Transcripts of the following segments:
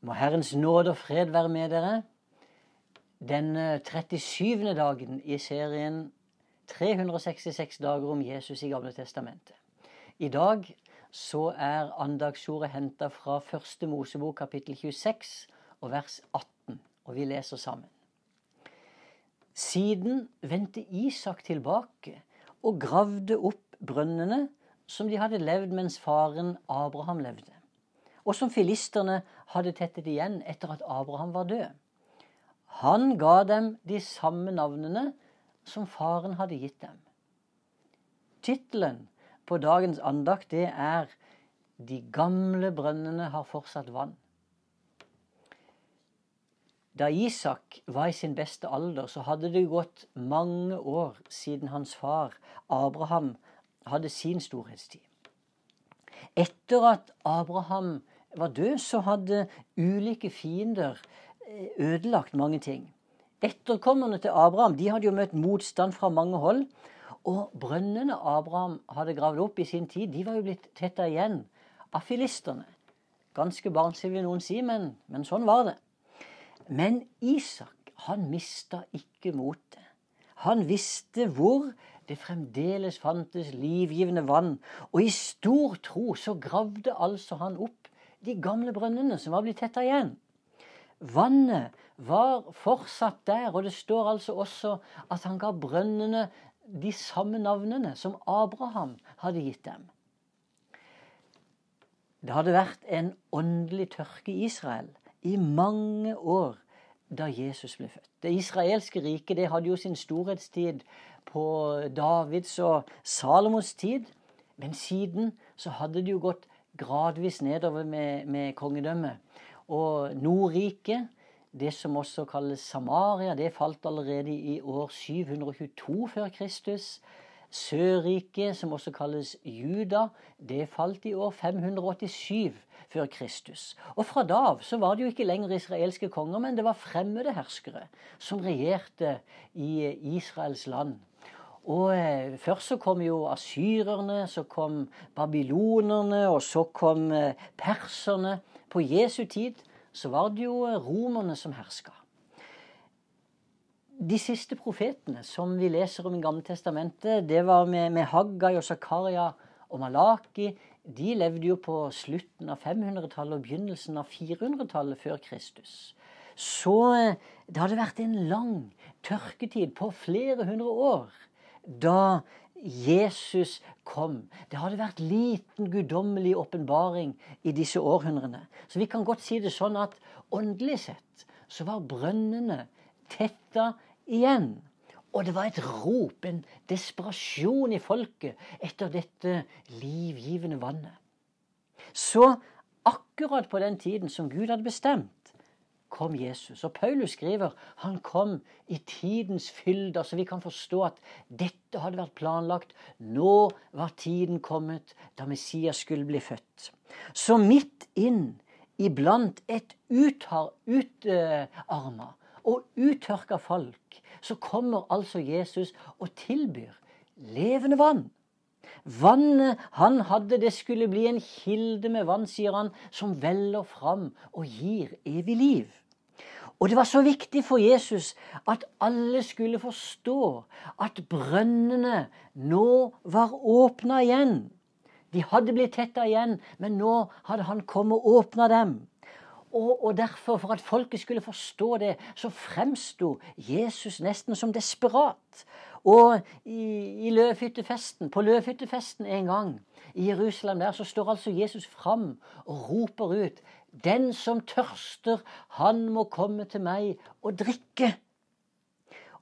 Må Herrens nåde og fred være med dere. Den 37. dagen i serien 366 dager om Jesus i Gamle Testamentet. I dag så er andagsordet henta fra første Mosebok kapittel 26 og vers 18, og vi leser sammen. Siden vendte Isak tilbake og gravde opp brønnene som de hadde levd mens faren Abraham levde og som filisterne hadde tettet igjen etter at Abraham var død. Han ga dem de samme navnene som faren hadde gitt dem. Tittelen på dagens andakt det er 'De gamle brønnene har fortsatt vann'. Da Isak var i sin beste alder, så hadde det gått mange år siden hans far Abraham hadde sin storhetstid. Etter at Abraham var død, så hadde ulike fiender eh, ødelagt mange ting. Etterkommerne til Abraham de hadde jo møtt motstand fra mange hold. Og brønnene Abraham hadde gravd opp i sin tid, de var jo blitt tetta igjen av filistene. Ganske barnslig vil noen si, men, men sånn var det. Men Isak, han mista ikke motet. Han visste hvor det fremdeles fantes livgivende vann, og i stor tro så gravde altså han opp de gamle brønnene som var blitt tetta igjen. Vannet var fortsatt der, og det står altså også at han ga brønnene de samme navnene som Abraham hadde gitt dem. Det hadde vært en åndelig tørke i Israel i mange år da Jesus ble født. Det israelske riket det hadde jo sin storhetstid på Davids og Salomos tid. Men siden så hadde det jo gått gradvis nedover med, med kongedømmet. Og Nordriket, det som også kalles Samaria, det falt allerede i år 722 før Kristus. Sørriket, som også kalles Juda, det falt i år 587 før Kristus. Og fra da av så var det jo ikke lenger israelske konger, men det var fremmede herskere som regjerte i Israels land. Og eh, Først så kom jo asyrerne, så kom babylonerne, og så kom eh, perserne. På Jesu tid så var det jo eh, romerne som herska. De siste profetene som vi leser om i Gamle Testamentet, det var med, med Haggai og Zakaria og Malaki. De levde jo på slutten av 500-tallet og begynnelsen av 400-tallet før Kristus. Så det hadde vært en lang tørketid på flere hundre år da Jesus kom. Det hadde vært liten guddommelig åpenbaring i disse århundrene. Så vi kan godt si det sånn at åndelig sett så var brønnene tetta igjen. Og det var et rop, en desperasjon i folket etter dette livgivende vannet. Så akkurat på den tiden som Gud hadde bestemt, kom Jesus. Og Paulus skriver han kom i tidens fylde, så vi kan forstå at dette hadde vært planlagt. Nå var tiden kommet da Messias skulle bli født. Så midt inn iblant et utarma ut, og uttørka folk, så kommer altså Jesus og tilbyr levende vann. Vannet han hadde, det skulle bli en kilde med vann, sier han, som veller fram og gir evig liv. Og det var så viktig for Jesus at alle skulle forstå at brønnene nå var åpna igjen. De hadde blitt tetta igjen, men nå hadde han kommet og åpna dem. Og, og, derfor, for at folket skulle forstå det, så fremsto Jesus nesten som desperat. Og i, i løvhyttefesten, på løvhyttefesten en gang i Jerusalem der, så står altså Jesus fram og roper ut den som tørster, han må komme til meg og drikke.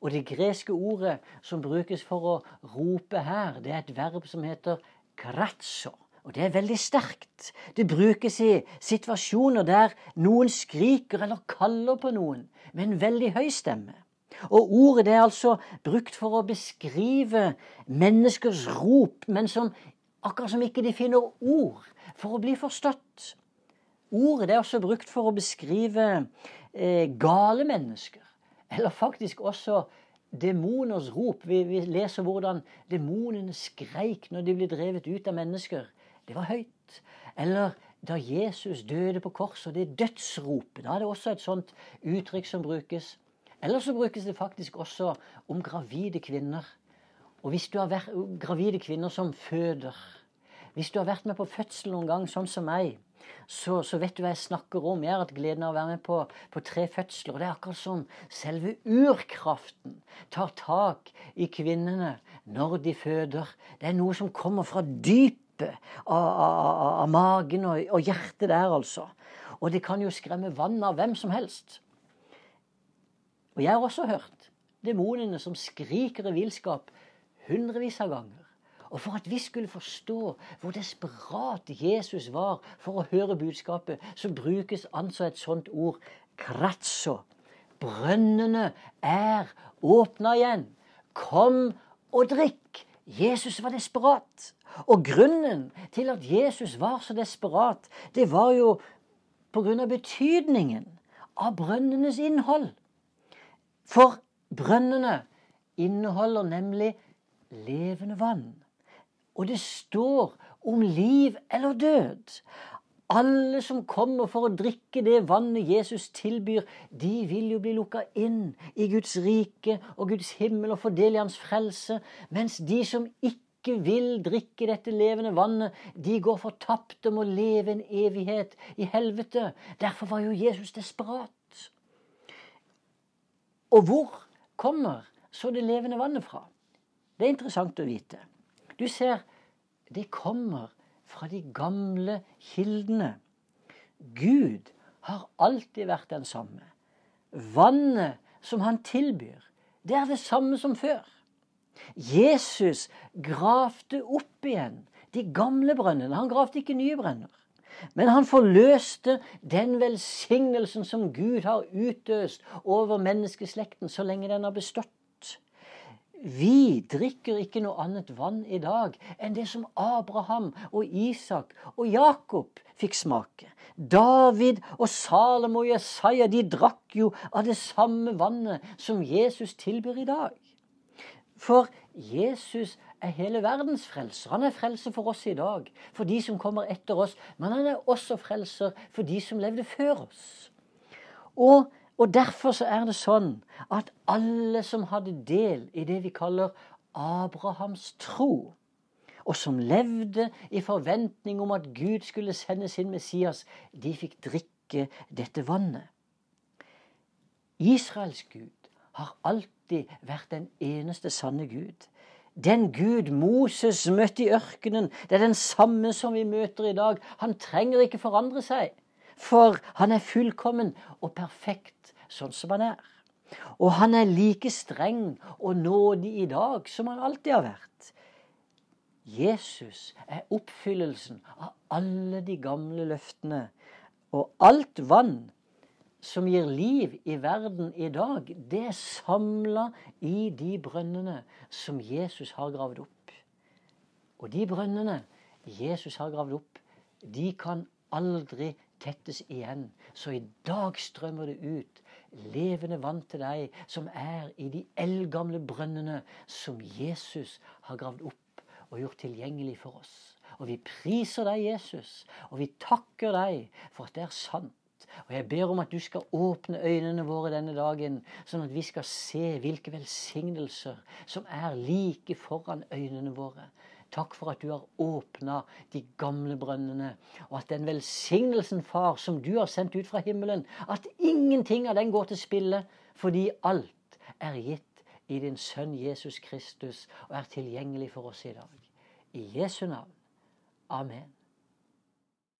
Og det greske ordet som brukes for å rope her, det er et verb som heter kratso. Og det er veldig sterkt. Det brukes i situasjoner der noen skriker eller kaller på noen med en veldig høy stemme. Og ordet det er altså brukt for å beskrive menneskers rop, men som akkurat som ikke de finner ord for å bli forstått. Ordet er også brukt for å beskrive eh, gale mennesker. Eller faktisk også demoners rop. Vi, vi leser hvordan demonene skreik når de ble drevet ut av mennesker. Det var høyt. Eller da Jesus døde på korset, det dødsropet. Da er det også et sånt uttrykk som brukes. Eller så brukes det faktisk også om gravide kvinner. Og hvis du har vært gravide kvinner som føder Hvis du har vært med på fødsel noen gang, sånn som meg, så, så, vet du hva jeg snakker om. Jeg har hatt gleden av å være med på, på tre fødsler. Og det er akkurat som selve urkraften tar tak i kvinnene når de føder. Det er noe som kommer fra dypet av, av, av magen og, og, hjertet der, altså. Og det kan jo skremme vann av hvem som helst. Og jeg har også hørt demonene som skriker i villskap hundrevis av ganger. Og for at vi skulle forstå hvor desperat Jesus var for å høre budskapet, så brukes altså et sånt ord kratso. Brønnene er åpna igjen. Kom og drikk. Jesus var desperat. Og grunnen til at Jesus var så desperat, det var jo av betydningen av brønnenes innhold. For brønnene inneholder nemlig levende vann. Og det står om liv eller død. Alle som kommer for å drikke det vannet Jesus tilbyr, de vil jo bli lukka inn i Guds rike og Guds himmel og få del i Hans frelse. Mens de som ikke vil drikke dette levende vannet, de går fortapt og må leve en evighet i helvete. Derfor var jo Jesus desperat. Og hvor kommer så det levende vannet fra? Det er interessant å vite. Du ser, det kommer fra de gamle kildene. Gud har alltid vært den samme. Vannet som han tilbyr, det er det samme som før. Jesus gravde opp igjen de gamle brønnene. Han gravde ikke nye brønner. Men han forløste den velsignelsen som Gud har utøst over menneskeslekten så lenge den har bestått. Vi drikker ikke noe annet vann i dag enn det som Abraham og Isak og Jakob fikk smake. David og Salomo og Jesaja de drakk jo av det samme vannet som Jesus tilbyr i dag. For Jesus er hele verdens frelser. Han er frelser for oss i dag, for de som kommer etter oss. Men han er også frelser for de som levde før oss. Og og Derfor så er det sånn at alle som hadde del i det vi kaller Abrahams tro, og som levde i forventning om at Gud skulle sende sin Messias, de fikk drikke dette vannet. Israels Gud har alltid vært den eneste sanne Gud. Den Gud Moses møtte i ørkenen, det er den samme som vi møter i dag. Han trenger ikke forandre seg. For han er fullkommen og perfekt sånn som han er. Og han er like streng og nådig i dag som han alltid har vært. Jesus er oppfyllelsen av alle de gamle løftene. Og alt vann som gir liv i verden i dag, det er samla i de brønnene som Jesus har gravd opp. Og de brønnene Jesus har gravd opp, de kan aldri tettes igjen. Så i dag strømmer det ut levende vann til deg, som er i de eldgamle brønnene som Jesus har gravd opp og gjort tilgjengelig for oss. Og vi priser deg, Jesus, og vi takker deg for at det er sant. Og jeg ber om at du skal åpne øynene våre denne dagen, sånn at vi skal se hvilke velsignelser som er like foran øynene våre. Takk for at du har åpna de gamle brønnene, og at den velsignelsen, Far, som du har sendt ut fra himmelen, at ingenting av den går til spille, fordi alt er gitt i din sønn Jesus Kristus og er tilgjengelig for oss i dag. I Jesu navn. Amen.